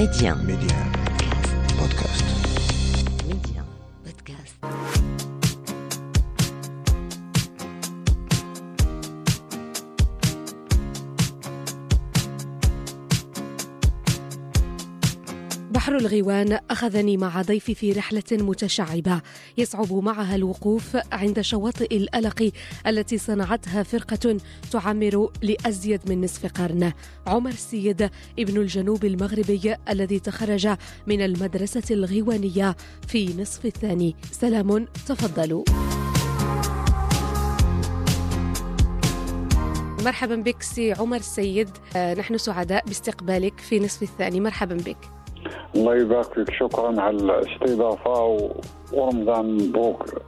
Médien. Médien. Podcast. الغيوان أخذني مع ضيفي في رحلة متشعبة. يصعب معها الوقوف عند شواطئ الألق التي صنعتها فرقة تعمر لأزيد من نصف قرن. عمر السيد ابن الجنوب المغربي الذي تخرج من المدرسة الغيوانية في نصف الثاني. سلام تفضلوا. مرحبا بك سي عمر السيد. آه، نحن سعداء باستقبالك في نصف الثاني. مرحبا بك. الله يبارك فيك. شكرا على الاستضافة و... ورمضان مبروك.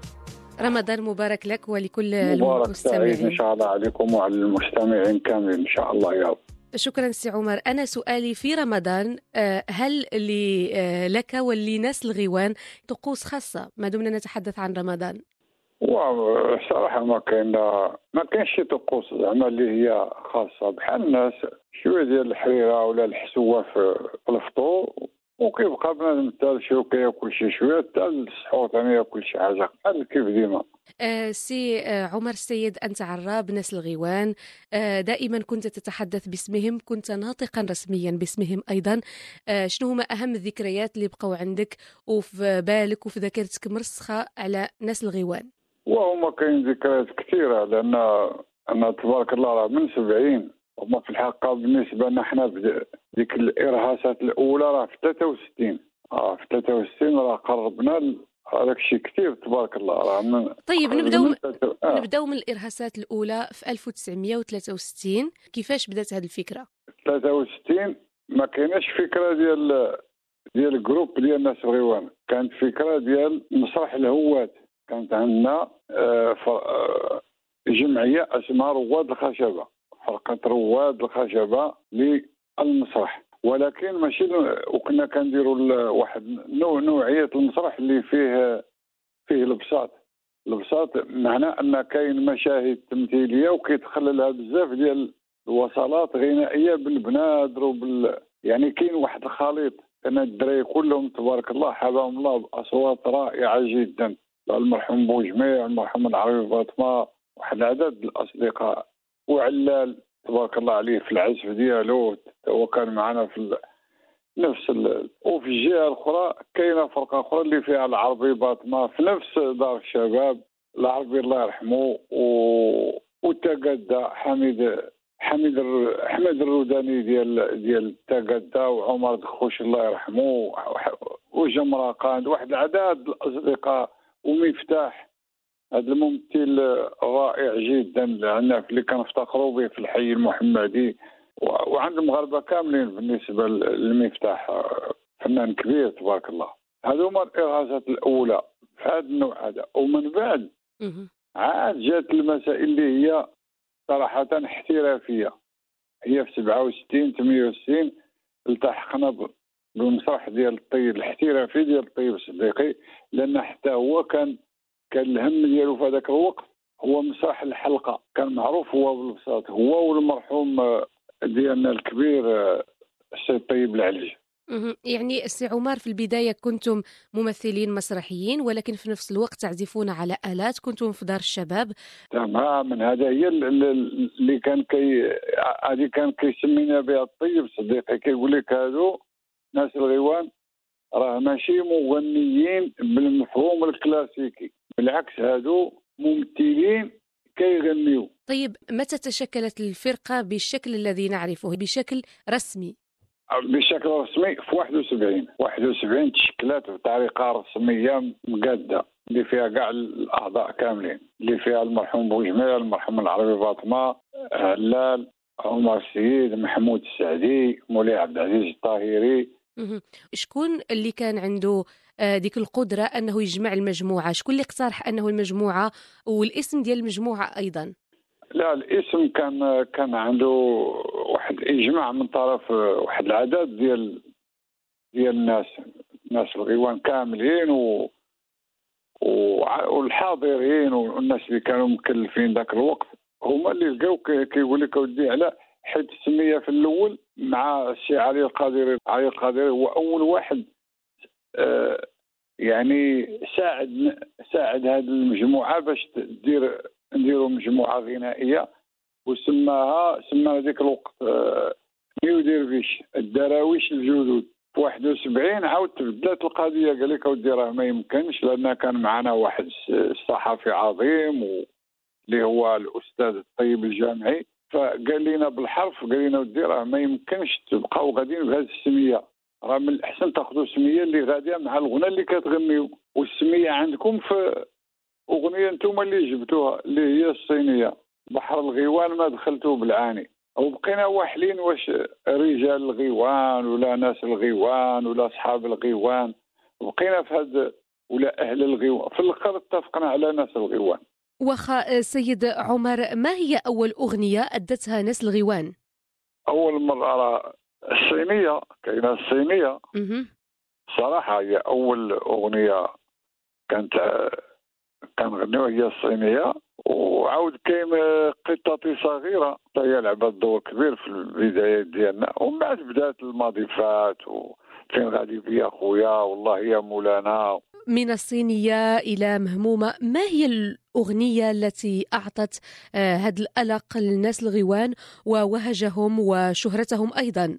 رمضان مبارك لك ولكل مبارك سعيد إن المستمعين شاء الله عليكم وعلى المستمعين كاملين إن شاء الله يا رب. شكرا سي عمر. أنا سؤالي في رمضان آه، هل آه، لك ولناس الغيوان طقوس خاصة؟ ما دمنا نتحدث عن رمضان. وصراحه ما كاين ما كاينش شي طقوس زعما اللي هي خاصة. بحال الناس شوية ديال الحريرة ولا الحسوة في الفطور وكيبقى بنادم حتى شو كياكل شي شوية حتى السحور ثاني ياكل شي حاجة. بحال كيف ديما. آه، سي آه، عمر السيد أنت عراب ناس الغيوان. آه، دائما كنت تتحدث باسمهم كنت ناطقا رسميا باسمهم أيضا. آه، شنو هما أهم الذكريات اللي بقوا عندك وفي بالك وفي ذاكرتك مرسخة على ناس الغيوان؟ وهما كاين ذكريات كثيرة لأن أنا تبارك الله راه من 70 وما في الحقيقة بالنسبة لنا حنا ديك الإرهاصات الأولى راه في 63 آه في 63 راه قربنا هذاك الشيء كثير تبارك الله راه من طيب نبدأو من آه. نبدأو من الإرهاصات الأولى في 1963 كيفاش بدأت هذه الفكرة؟ 63 ما كايناش فكرة ديال ديال جروب ديال الناس الغيوان. كانت فكرة ديال مسرح الهوات. كانت عندنا آه، آه، جمعية اسمها رواد الخشبة فرقة رواد الخشبة للمسرح. ولكن ماشي وكنا كنديروا واحد نوع نوعية المسرح اللي فيه فيه البساط البساط معناه أن كاين مشاهد تمثيلية وكيتخللها بزاف ديال الوصلات غنائية بالبنادر وبال يعني كاين واحد الخليط. كان الدراري كلهم تبارك الله حباهم الله بأصوات رائعة جدا. المرحوم بوجميع المرحوم العربي فاطمة واحد العدد الأصدقاء وعلال تبارك الله عليه في العزف ديالو هو كان معنا في. نفس ال... وفي الجهة الأخرى كاينة فرقة أخرى اللي فيها العربي باطمه في نفس دار الشباب العربي الله يرحمه و... والتقدى حميد حميد الر... حميد الروداني ديال ديال التقدى وعمر دخوش الله يرحمه قاند واحد العدد الأصدقاء ومفتاح. هذا الممثل رائع جدا في- اللي كنفتخروا به في الحي المحمدي وعند المغاربه كاملين بالنسبة للمفتاح فنان كبير تبارك الله. هذو هما الارهاصات الأولى في هذا النوع هذا. ومن بعد. عاد جات المسائل اللي هي صراحة احترافية. هي في 67 68 التحقنا بالمسرح ديال الطيب الاحترافي ديال الطيب الصديقي لأن حتى هو كان كان الهم ديالو في هذاك الوقت هو مسرح الحلقة. كان معروف هو بالبساط هو والمرحوم آه، ديالنا الكبير آه، السيد طيب العليج مهم. يعني سي عمر في البداية كنتم ممثلين مسرحيين ولكن في نفس الوقت تعزفون على آلات كنتم في دار الشباب. تماما. هذا هي ال- ال- اللي كان كي هذه كان كيسمينا بها الطيب صديقي كيقول لك هادو ناس الغيوان راه ماشي مغنيين بالمفهوم الكلاسيكي بالعكس هادو ممثلين كيغنيو. طيب متى تشكلت الفرقة بالشكل الذي نعرفه بشكل رسمي؟ بشكل رسمي في 71 71 تشكلت بطريقة رسمية مقادة اللي فيها كاع الأعضاء كاملين اللي فيها المرحوم بوجميع المرحوم العربي فاطمة علال عمر السيد محمود السعدي مولاي عبد العزيز الطاهري. شكون اللي كان عنده آه، ديك القدرة أنه يجمع المجموعة؟ شكون اللي اقترح أنه المجموعة؟ والاسم ديال المجموعة أيضا. لا الاسم كان كان عنده واحد اجماع من طرف واحد العدد ديال ديال الناس الناس الغيوان كاملين و والحاضرين والناس اللي كانوا مكلفين ذاك الوقت هما اللي لقاو كي- كيقول لك أودي على حيت السميه في الأول مع الشيخ علي القادري. علي القادري هو أول واحد آه، يعني ساعد ساعد هذه المجموعة باش تدير نديروا مجموعة غنائية وسماها سماها ذيك الوقت آه، نيو ديرفيش الدراويش الجدد. في 71 عاود تبدلت القضية قال لك أودي راه ما يمكنش لأن كان معنا واحد صحفي عظيم اللي هو الأستاذ الطيب الجامعي. فقال لنا بالحرف قال لنا ودي راه ما يمكنش تبقاو غاديين بهذه السمية. راه من الأحسن تاخذوا سمية اللي غادية مع الغنى اللي كتغنيو. والسمية عندكم في أغنية أنتم اللي جبتوها اللي هي الصينية بحر الغيوان ما دخلتوه بالعاني. وبقينا واحلين واش رجال الغيوان ولا ناس الغيوان ولا أصحاب الغيوان. بقينا في هذا ولا أهل الغيوان. في الأخر اتفقنا على ناس الغيوان. وخا سيد عمر ما هي أول أغنية أدتها ناس الغيوان؟ أول مره الصينية كاينة الصينية. مهم. صراحة هي أول أغنية كانت كنغنيوها هي الصينية. وعاود كاين قطتي صغيرة. حتى هي لعبت دور كبير في البدايات ديالنا. ومن بعد بدأت المضيفات وفين غادي بيا خويا. والله يا مولانا. من الصينية إلى مهمومة ما هي الأغنية التي أعطت آه، هذا القلق للناس الغيوان ووهجهم وشهرتهم أيضا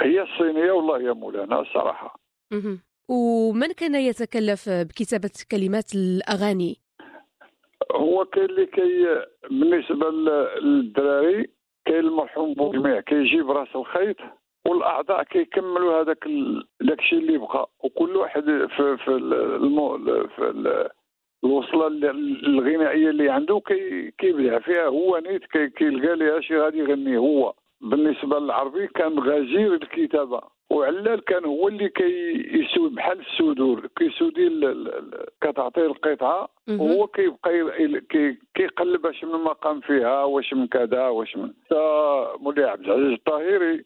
هي الصينية والله يا مولانا صراحة مهم. ومن كان يتكلف بكتابة كلمات الأغاني؟ هو كاين اللي كي بالنسبة لل- للدراري كاين المرحوم بوجميع كيجيب راس الخيط والأعضاء كيكملوا هذاك داكشي اللي بقى وكل واحد في في ال- المو في ال- الوصلة ال- الغنائية اللي عنده كي كيبدع فيها هو نيت كي كيلقى ليها شي غادي يغني هو. بالنسبة للعربي كان غزير الكتابة. وعلال كان هو اللي كيسود بحال السدور كيسودي كتعطيه القطعة. وهو كيبقى كي- كيقلب واش من مقام فيها واش من كذا واش من مولاي عبد العزيز الطاهري ال- ال- ال- ال-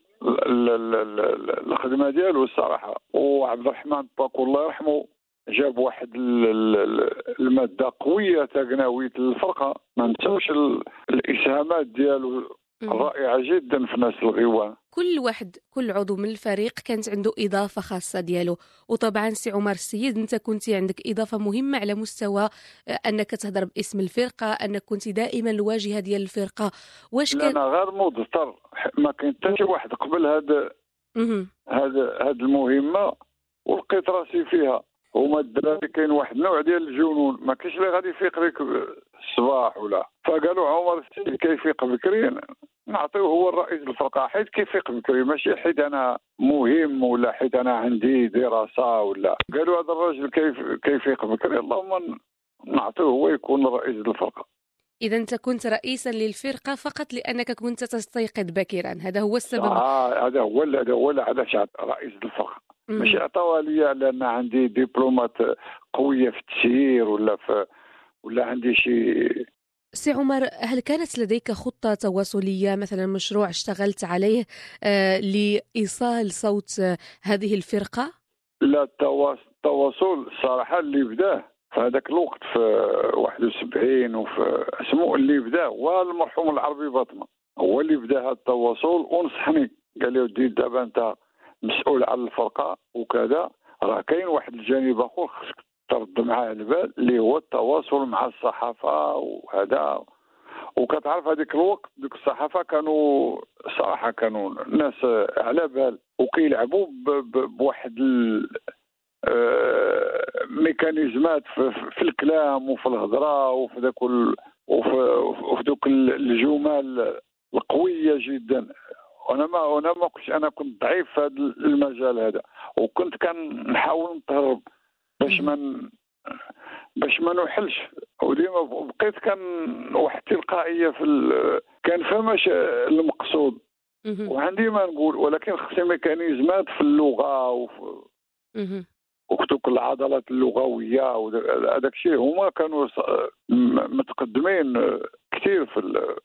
الخدمة ديالو الصراحة وعبد الرحمن باكو الله يرحمه جاب واحد ال- ال- ال- المادة قوية تا قناوية الفرقة ما نساوش ال- الإسهامات ديالو. رائعة جدا في ناس الغيوان كل واحد كل عضو من الفريق كانت عنده إضافة خاصة ديالو. وطبعا سي عمر السيد أنت كنت عندك إضافة مهمة على مستوى آه، أنك تهضر باسم الفرقة أنك كنت دائما الواجهة ديال الفرقة. واش كان أنا غير مضطر. ما كاين حتى شي واحد قبل هذا. هذا هذه المهمة ولقيت راسي فيها. هما الدراري كاين واحد النوع ديال الجنون ما كاينش اللي غادي يفيق لك الصباح ولا. فقالوا عمر السيد كيفيق بكري؟ نعطيه هو الرئيس الفرقة حيت كيفيق بكري. ماشي حيت أنا مهم ولا حيت أنا عندي دراسة ولا. قالوا هذا الراجل كيف كيفيق بكري؟ اللهم نعطيه هو يكون رئيس الفرقة. إذا أنت كنت رئيسا للفرقة فقط لأنك كنت تستيقظ باكرا. هذا هو السبب. آه هذا هو هذا هو علاش رئيس الفرقة. ماشي عطاوها ليا لأن عندي دبلومات قوية في التسيير ولا في ولا عندي شي. سي عمر هل كانت لديك خطة تواصلية؟ مثلا مشروع اشتغلت عليه آه لإيصال صوت آه هذه الفرقة؟ لا التواصل الصراحه اللي بداه في هذاك الوقت في 71 وفي اسمه اللي بداه هو المرحوم العربي باطمه هو اللي بدا هذا التواصل ونصحني. قال لي ودي دابا أنت مسؤول على الفرقة وكذا. راه كاين واحد الجانب آخر خصك ترد معاه البال اللي هو التواصل مع الصحافة وهذا. وكتعرف هذيك الوقت ديك الصحافة كانوا صراحة كانوا الناس على بال وكيلعبوا بواحد آه، ميكانيزمات في, الكلام وفي الهضرة وفي ذاك وفي, ذوك الجمل القوية جدا. وأنا ما أنا ما كنتش أنا كنت ضعيف في هذا المجال هذا وكنت كنحاول نتهرب باش ما باش ما نوحلش وديما بقيت كان واحد التلقائيه في ال- كان فهمش المقصود. وعندي ما نقول ولكن خصني ميكانيزمات في اللغة وفي. وكتوك العضلات اللغوية وهذاك الشيء هما كانوا متقدمين كثير في ال-.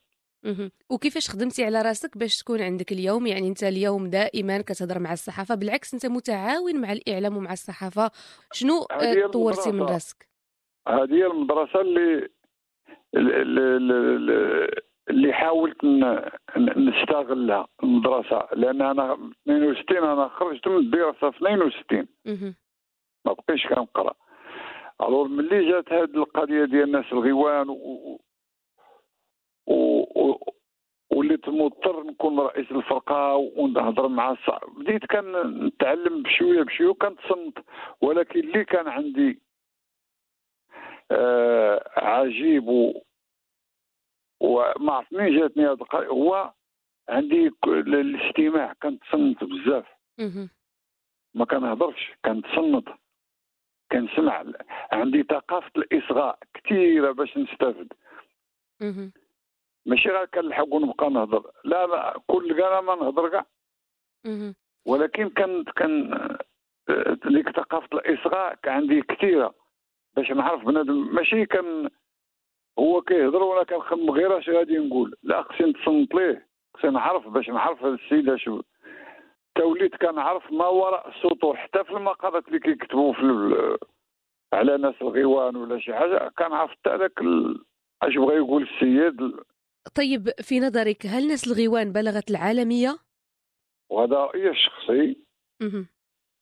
وكيفاش خدمتي على راسك باش تكون عندك اليوم يعني انت اليوم دائما كتهضر مع الصحافة بالعكس انت متعاون مع الإعلام ومع الصحافة شنو هذه آه، طورتي من. راسك هذه هي المدرسة اللي اللي, حاولت نستغلها المدرسة لأن أنا 62 أنا خرجت من الدراسة في 62 مهم. ما بقيتش كنقرأ ألور ملي جات هاد القضية ديال الناس الغيوان. و... و... وليت مضطر نكون رئيس الفرقة ونهضر مع الص... بديت كان نتعلم بشوية بشوية وكنتصنت ولكن اللي كان عندي آه عجيب و... وما عرفتني جاتني هو عندي الاستماع كنتصنت بزاف. ما كنهضرش كنتصنت كنسمع عندي ثقافة الإصغاء كثيره باش نستافد. ماشي غير كنلحق ونبقى نهضر. لا لا كل كاع ما نهضر كاع. ولكن كان كان آه، ديك ثقافة الإصغاء كان عندي كثيرة. باش نعرف بنادم ماشي كان هو كيهضر وأنا كنخمم غير اش غادي نقول. لا خصني نتصنت ليه. خصني نعرف باش نعرف هذا السيد اش تا وليت كنعرف ما وراء السطور. حتى في المقالات اللي كيكتبوا في ال- على ناس الغيوان ولا شي حاجة كنعرف حتى ذاك ال- اش بغى يقول السيد طيب في نظرك هل نسل غيوان بلغت العالمية؟ وهذا رأيي الشخصي.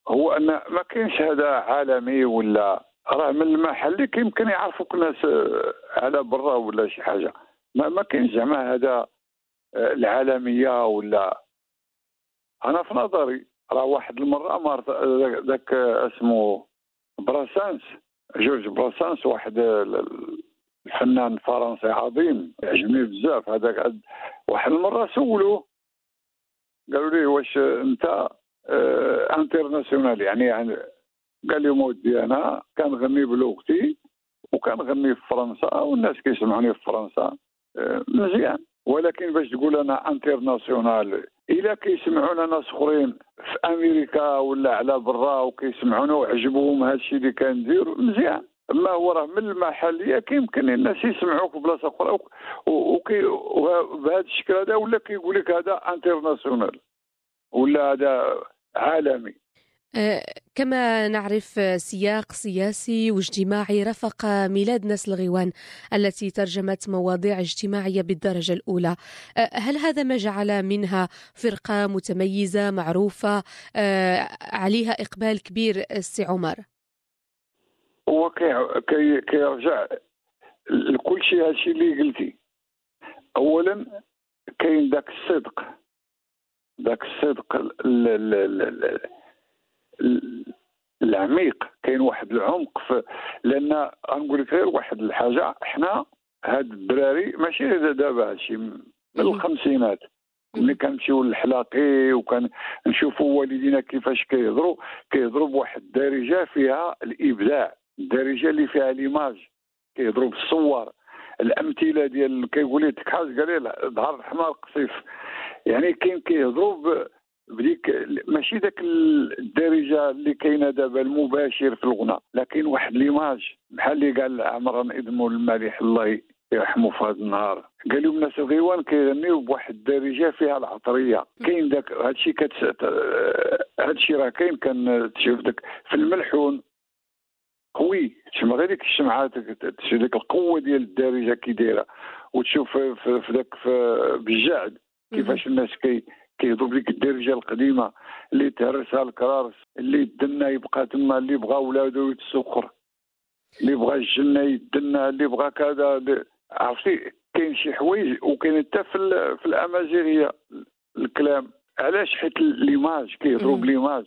هو أن ما كاينش هذا عالمي ولا راه من المحلي يمكن يعرفوك ناس آه، على برا ولا شي حاجة ما ما كاينش زعما هذا آه، العالمية ولا أنا في نظري راه واحد المره مارت ذاك- اسمه براسانس جورج براسانس واحد الفنان فرنسي عظيم يعجبني بزاف. هذاك واحد المرة سولوه قالوا لي واش انت آه international يعني, يعني قال لهم ودي أنا كنغني بلغتي وكنغني في فرنسا والناس كيسمعوني في فرنسا آه مزيان. ولكن باش تقول أنا international إلا كيسمعونا ناس أخرين في أمريكا ولا على برا وكيسمعونا وعجبهم هذا الشيء اللي كندير مزيان. ما هو راه من المحلية كيمكن الناس يسمعوك بلاصة أخرى. وكي الشكل هذا ولا كيقول لك هذا انترناسيونال ولا هذا عالمي؟ آه، كما نعرف سياق سياسي واجتماعي رافق ميلاد نسل غيوان التي ترجمت مواضيع اجتماعية بالدرجة الأولى. آه، هل هذا ما جعل منها فرقة متميزة معروفة؟ آه، عليها إقبال كبير السي عمر. هو كي كي كيرجع لكل شيء هذا الشيء اللي قلتي. اولا كاين ذاك الصدق. ذاك الصدق ال- ال- ال- ال- ال- العميق. كاين واحد العمق في لأن غنقول لك غير واحد الحاجة. إحنا هاد الدراري ماشي دابا هادشي من. الخمسينات. ملي كنمشيو للحلاقي وكان نشوفوا والدينا كيفاش كيهضروا كيهضروا بواحد الدارجة فيها الإبداع. الدارجة اللي فيها ليماج كيهضروا بالصور الأمثلة ديال كيقول لك حاج قال لي ظهر الحمار قصيف. يعني كاين كيهضروا بديك ماشي ذاك الدارجة اللي كاينة دابا المباشر في الغناء لكن واحد ليماج بحال اللي قال عمران إدمو المالح الله يرحمه في هذا النهار. قال لهم الناس الغيوان كيغنيو بواحد الدارجة فيها العطرية. كاين ذاك هادشي كتس هادشي راه كاين كان تشوف داك في الملحون. قوي تسمع غير ديك الشمعه تشوف ديك القوة ديال الدارجة كي دايرة وتشوف في, ذاك في- بالجعد كيفاش الناس كي كيهضروا بديك الدارجة القديمة اللي تهرسها الكرارس اللي يدنا يبقى تما اللي بغى ولادو يتسخر اللي بغى الجنة يدنا اللي بغى كذا عرفتي؟ كاين شي حوايج وكاين حتى في, في الأمازيغية الكلام علاش حيت ليماج كيهضروا. بليماج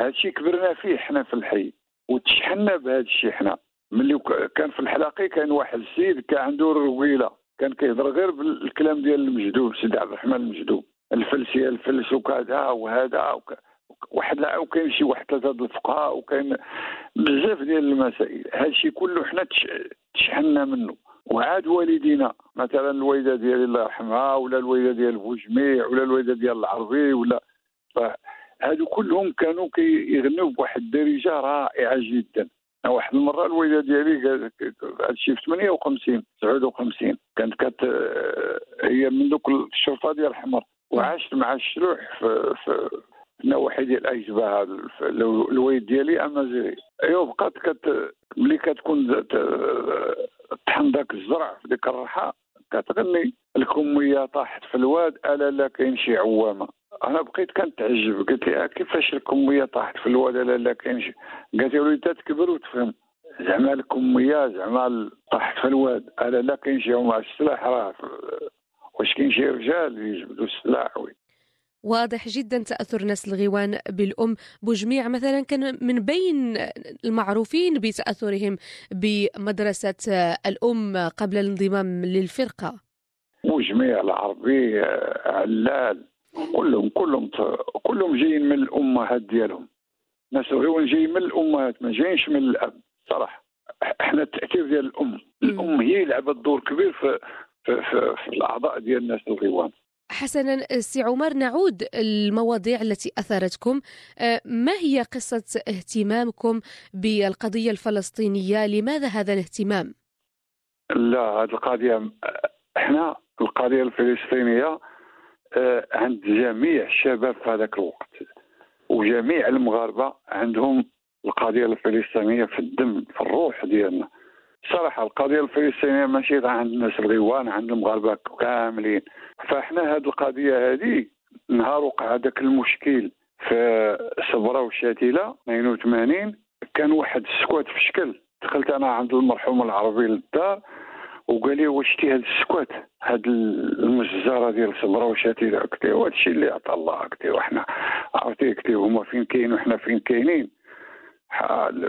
هادشي كبرنا فيه حنا في الحي. وتشحنا بهذا الشيء حنا. ملي كان في الحلاقي كان واحد السيد كان عنده رويله كان كيهضر غير بالكلام ديال المجدوب سيدي عبد الرحمن المجدوب الفلسيه الفلس وكذا وهذا وك... واحد وكاين شي واحد ثلاثة الفقهاء وكاين بزاف ديال المسائل. هذا الشيء كله حنا تش... تشحنا منه. وعاد والدينا مثلا الوالدة ديالي الله يرحمها ولا الوالدة ديال بوجميع ولا الوالدة ديال العربي ولا هادو كلهم كانوا كيغنيو بواحد الدارجه رائعة جدا. واحد المره الوالده ديالي هادشي في 58 59 كانت كت هي من دوك الشرطة ديال الحمر وعاشت مع الشلوح في, في النواحي ديال الو- الوالد ديالي أمازيغي. ايوا بقات كت ملي كتكون ت- طحن ذاك الزرع في ديك الرحى كتغني الكمية طاحت في الواد ألا لا كاين شي عوامة. أنا بقيت كنتعجب. قلت لها كيفاش الكمية طاحت في الواد؟ الا لا كاين قالت لي وليدي تكبر وتفهم. زعما الكمية زعما طاحت في الواد. الا لا كاين شي عوامه السلاح راه واش كاين شي رجال يجبدوا السلاح وي. واضح جدا تأثر ناس الغيوان بالأم. بوجميع مثلا كان من بين المعروفين بتأثرهم بمدرسة الأم قبل الانضمام للفرقة. وجميع العربي علال. كلهم كلهم كلهم جايين من الأمهات ديالهم. ناس الغيوان جايين من الأمهات ما جايينش من الأب. صراحة إحنا التأثير ديال الأم. الأم هي لعبت دور كبير في في, في, في الأعضاء ديال الناس الغيوان. حسنا سي عمر نعود المواضيع التي أثارتكم. آه، ما هي قصة اهتمامكم بالقضية الفلسطينية؟ لماذا هذا الاهتمام؟ لا هذه القضية إحنا القضية الفلسطينية عند جميع الشباب في هذاك الوقت. وجميع المغاربة عندهم القضية الفلسطينية في الدم في الروح ديالنا. صراحة القضية الفلسطينية ماشي عند الناس الغيوان عند المغاربة كاملين. فاحنا هذه القضية هذه نهار وقع هذاك المشكل في صبرا وشاتيلة 82 كان واحد السكات في شكل. دخلت أنا عند المرحوم العربي للدار وقال لي واش تي هاد السكات هاد المجزرة ديال صبرا وشاتيلة قلت له هذا الشيء اللي عطى الله قلت له إحنا عرفتي قلت له هما فين كاين وحنا فين كاينين؟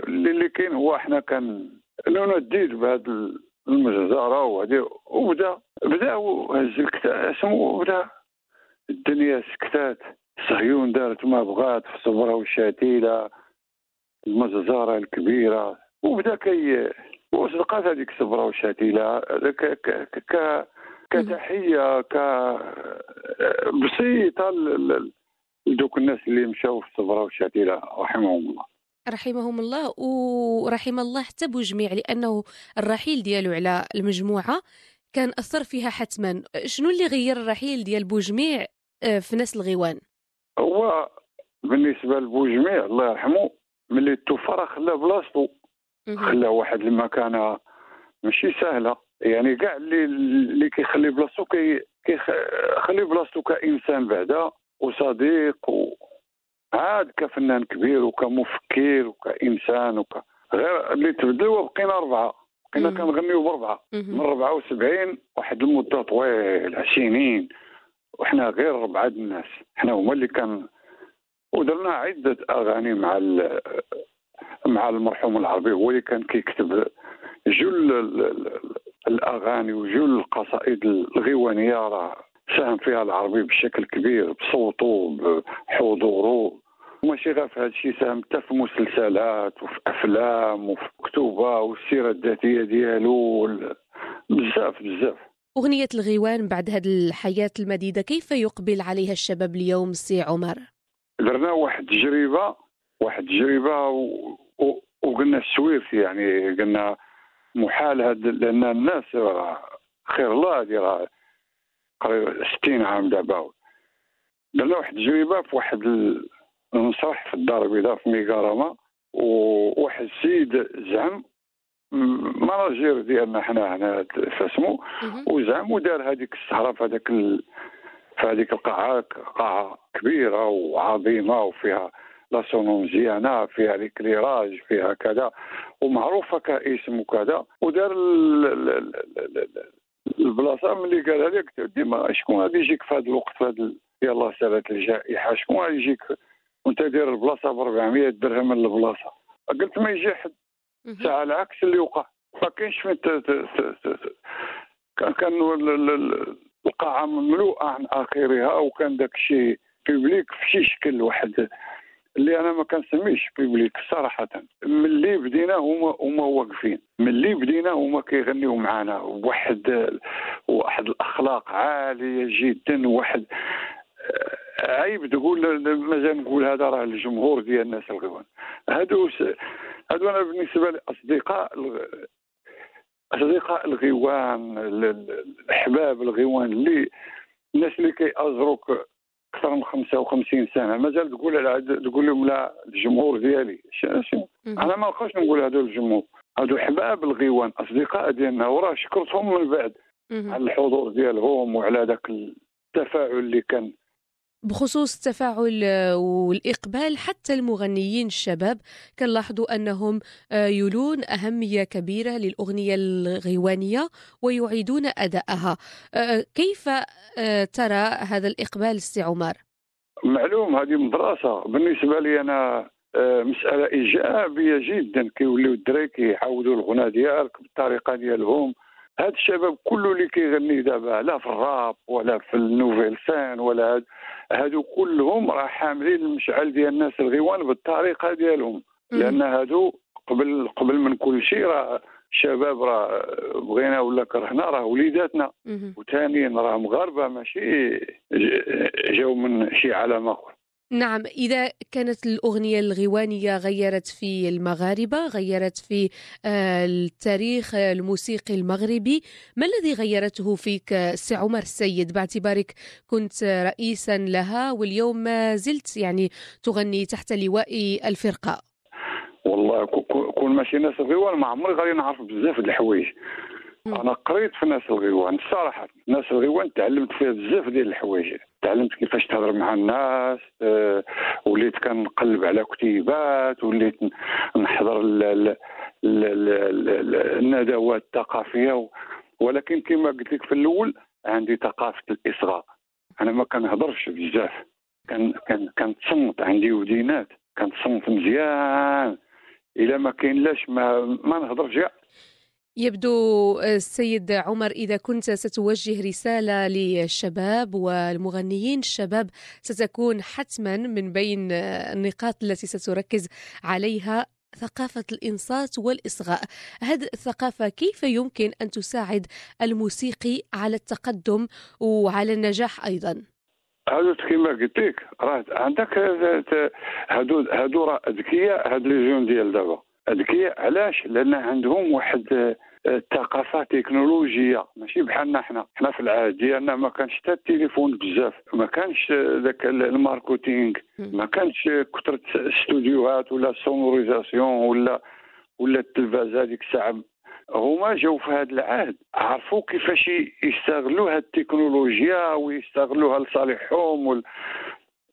اللي كاين هو إحنا كان انه ندير بهذا المجزرة وهذه وبدا بدا هز الكتاس وبدا الدنيا سكتات. صهيون دارت ما بغات في صبرا وشاتيلة المجزرة الكبيرة. وبدا كي وصدقات هذيك صبرا وشاتيلة ك ك ك كتحية ك بسيطة لدوك الناس اللي مشاو في صبرا وشاتيلة رحمهم الله. رحمهم الله ورحم الله حتى بوجميع لأنه الرحيل ديالو على المجموعة كان أثر فيها حتما. شنو اللي غير الرحيل ديال بوجميع آه، في ناس الغيوان؟ هو بالنسبة لبوجميع الله يرحمه ملي توفى راه خلى بلاصتو. خلى واحد المكانه ماشي سهلة. يعني كاع اللي اللي كيخلي بلاصتو كيخلي بلاصتو كإنسان بعدا وصديق و... عاد كفنان كبير وكمفكر وكإنسان وك غير اللي تبدلوا بقينا أربعة. بقينا كنغنيو بأربعة. من 74 واحد المدة طويله سنين وحنا غير ربعه الناس. حنا هما اللي كان ودرنا عدة أغاني مع مع المرحوم العربي هو اللي كان كيكتب جل الأغاني وجل القصائد الغيوانيه راه ساهم فيها العربي بشكل كبير بصوته بحضوره وماشي غير في هذا الشيء ساهم حتى في مسلسلات وفي أفلام وفي كتوبه والسيرة الذاتية ديالو بزاف بزاف. أغنية الغيوان بعد هذه الحياة المديدة كيف يقبل عليها الشباب اليوم سي عمر؟ درنا واحد التجربة واحد التجربة و... و... وقلنا السويرتي يعني قلنا محال هاد لأن الناس خير الله هذه راه قريب 60 عام دابا. درنا واحد التجربة في واحد المسرح في الدار البيضاء في ميغاراما وواحد السيد زعم ماناجير ديالنا حنا هنا فاسمو وزعم ودار هذيك السهرة في هذاك ال... في هذيك القاعة قاعة كبيرة وعظيمة وفيها لا مزيانه فيها ليكليراج فيها كذا ومعروفة كاسم وكذا. ودار البلاصة ملي قالها لك ديما شكون غادي يجيك في هذا الوقت في هذا يلاه سالت الجائحة؟ شكون غادي يجيك؟ وانت داير البلاصة ب 400 درهم البلاصة. قلت ما يجي حد. ساعة العكس اللي وقع ما كاينش فين كان كان القاعة مملوءة عن آخرها وكان داك الشيء public في شي شكل واحد. اللي أنا ما كنسميش public صراحة. ملي بدينا هما هما واقفين. ملي بدينا هما كيغنيو معنا واحد واحد الأخلاق عالية جدا. واحد عيب تقول مازال نقول هذا راه الجمهور ديال الناس الغيوان هادو هادو أنا بالنسبة لاصدقاء أصدقاء الغيوان الاحباب الغيوان اللي الناس اللي كيأزروك أكثر من 55 سنة. مازال تقول تقول لهم لا الجمهور ديالي. أنا ما نبقاش نقول هذا الجمهور. هادو أحباب الغيوان أصدقاء ديالنا وراه شكرتهم من بعد. على الحضور ديالهم وعلى ذاك التفاعل اللي كان بخصوص التفاعل آه، والإقبال حتى المغنيين الشباب كنلاحظوا أنهم آه، يولون أهمية كبيرة للأغنية الغيوانية ويعيدون أداءها آه، كيف ترى هذا الإقبال سي عمر؟ معلوم هذه مدرسة. بالنسبة لي أنا آه، مسألة إيجابية جدا. كيوليو الدراري كيعاودوا الغنى ديالك بالطريقة ديالهم هاد الشباب كله اللي كيغني دابا لا في الراب ولا في ال nouvelle scène ولا هاد هادو كلهم راه حاملين المشعل ديال الناس الغيوان بالطريقة ديالهم. لأن هادو قبل قبل من كل شيء راه الشباب راه بغينا ولا كرهنا راه وليداتنا. وثانيا راه مغاربة ماشي جاو من شي عالم آخر. نعم إذا كانت الأغنية الغيوانية غيرت في المغاربة غيرت في آه، التاريخ الموسيقي المغربي ما الذي غيرته فيك آه، سي عمر السيد باعتبارك كنت رئيسا لها واليوم ما زلت يعني تغني تحت لواء الفرقة والله كو- كو- كون ماشي ناس الغيوان ما عمري غادي نعرف بزاف د الحوايج. أنا قريت في ناس الغيوان الصراحه ناس الغيوان تعلمت فيها بزاف ديال الحوايج. تعلمت كيفاش تهضر مع الناس آه، وليت كنقلب على كتيبات وليت نحضر ال- ال- ال- ال- ال- الندوات الثقافية ولكن كما قلت لك في الأول عندي ثقافة الإصغاء. أنا ما كنهضرش بزاف. كان كان كنتصنت عندي ودينات كنتصنت مزيان. إلا ما كاين لاش ما ما نهضرش يبدو آه، السيد عمر إذا كنت ستوجه رسالة للشباب والمغنيين الشباب ستكون حتما من بين آه، النقاط التي ستركز عليها ثقافة الإنصات والإصغاء. هذه الثقافة كيف يمكن أن تساعد الموسيقي على التقدم وعلى النجاح أيضا؟ هادو كيما قلت لك راه عندك هاد- هادو هادو راه اذكياء هاد les jeunes ديال دابا. أذكياء. علاش؟ لأن عندهم واحد آه، ثقافه تكنولوجيه ماشي بحالنا حنا. حنا في العهد ديالنا ما كانش حتى التليفون بزاف. ما كانش آه، ذاك ال marketing. ما كانش كثرة استوديوهات ولا sonorisation ولا ولا التلفازه هذيك الساعة. هما جاو في هذا العهد. عرفوا كيفاش يستغلوا هاد التكنولوجيا ويستغلوها لصالحهم وال...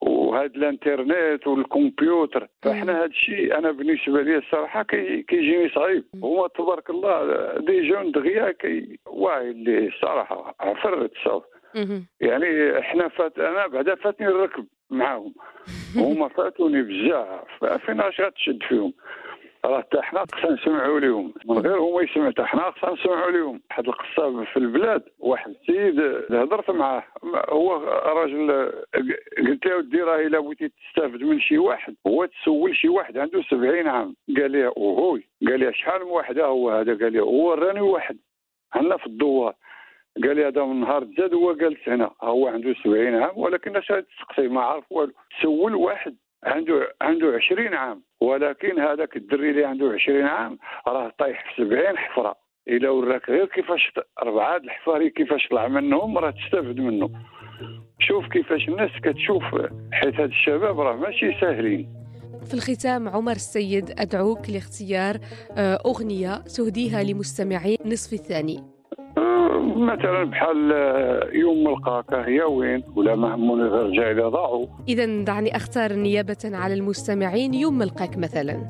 وهاد الانترنت والكمبيوتر. فاحنا هاد الشيء أنا بالنسبة لي الصراحة كي... كيجيني صعيب. هما تبارك الله des jeunes دغيا كي واعي اللي الصراحة عفارت صافي مهم. يعني إحنا فات أنا بعدا فاتني الركب معاهم. هما فاتوني بزاف. فين اش غتشد فيهم؟ راه حتى حنا خصنا نسمعوا لهم من غير هما يسمعوا. حتى حنا خصنا نسمعوا لهم واحد القصاب في البلاد واحد السيد هضرت معاه. هو راجل قلت له راه إلا بغيتي تستافد من شي واحد. هو تسول شي واحد عنده 70 عام. قال لي وهوي قال لي شحال من واحد؟ هو هذا. قال لي هو راني واحد. عندنا في الدوار. قال لي هذا من نهار زاد هو جالس هنا. هو عنده 70 عام ولكن اش تسقسي؟ ما عارف والو. سول واحد. عنده عنده 20 عام. ولكن هذاك الدري اللي عنده 20 عام راه طايح في 70 حفرة. الا وراك. غير كيفاش اربعه الحفاري كيفاش طلع منهم راه تستافد منه. شوف كيفاش الناس كتشوف حيت هاد الشباب راه ماشي ساهلين. في الختام عمر السيد أدعوك لاختيار آه، أغنية تهديها لمستمعي نصف الثاني. آه، مثلا بحال آه، يوم ملقاك هي وين؟ ولا ما هموني غير رجع اذا ضاعوا إذا دعني أختار نيابة على المستمعين يوم ملقاك مثلا.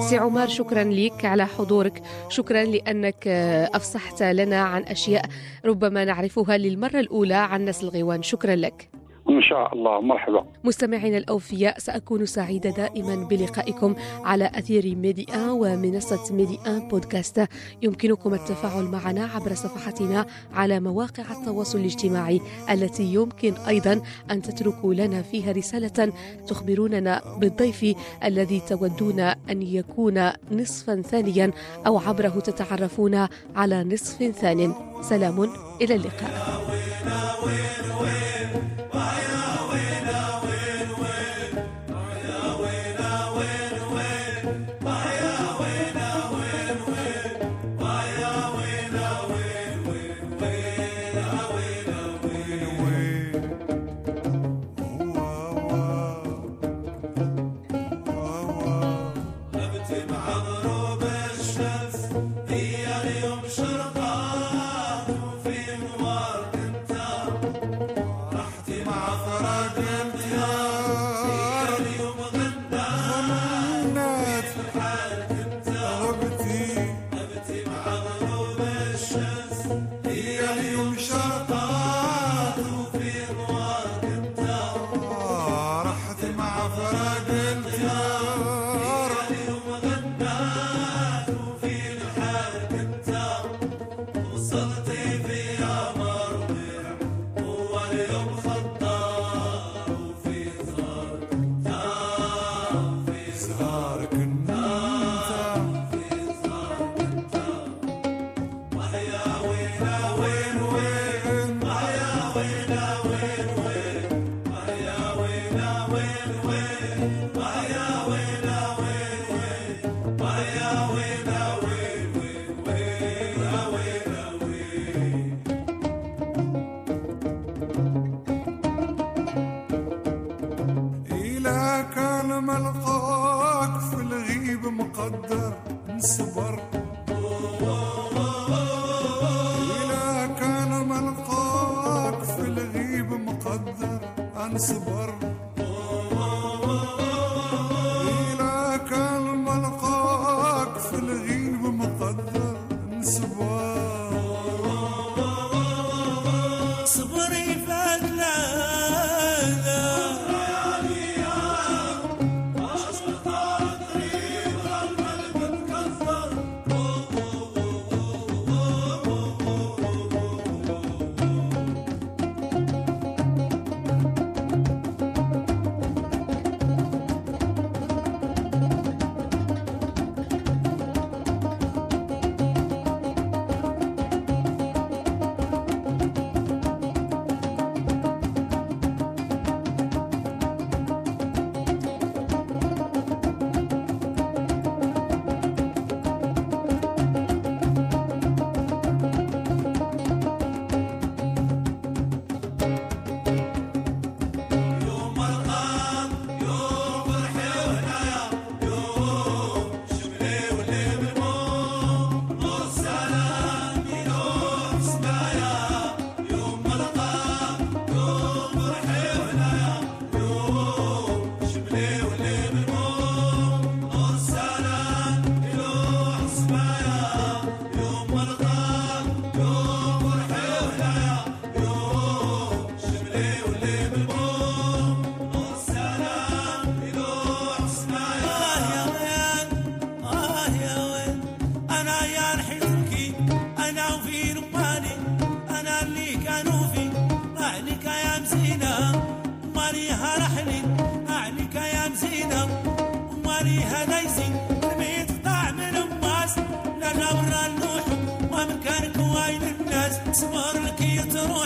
سي عمر شكرا لك على حضورك. شكرا لأنك آه، أفصحت لنا عن أشياء ربما نعرفها للمرة الأولى عن ناس الغيوان شكرا لك. إن شاء الله. مرحبا. مستمعينا الأوفياء سأكون سعيدة دائما بلقائكم على أثير ميدي آن ومنصة ميدي آن بودكاست. يمكنكم التفاعل معنا عبر صفحتنا على مواقع التواصل الاجتماعي التي يمكن أيضا أن تتركوا لنا فيها رسالة تخبروننا بالضيف الذي تودون أن يكون نصفا ثانيا أو عبره تتعرفون على نصف ثان. سلام إلى اللقاء.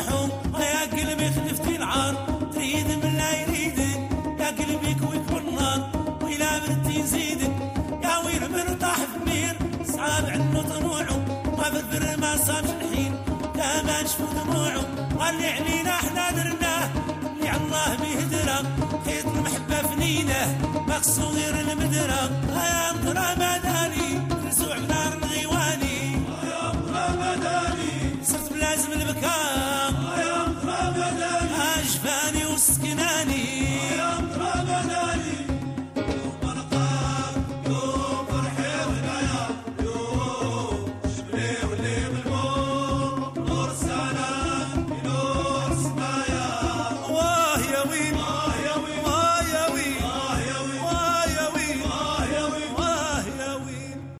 يتروحوا يا قلبي خلفتي العار. تريد من لا يريدك يا قلبي كويك والنار وإلى بنتي زيدك يا ويل من طاح ضمير صعب عنه طموعه. ما بالبر ما صابش الحين. لا ما نشفو دموعه. قال لي علينا إحنا درناه اللي على الله بيهدرة. خيط المحبة فنينه مقصود غير المدرة. يا مطرة ما داري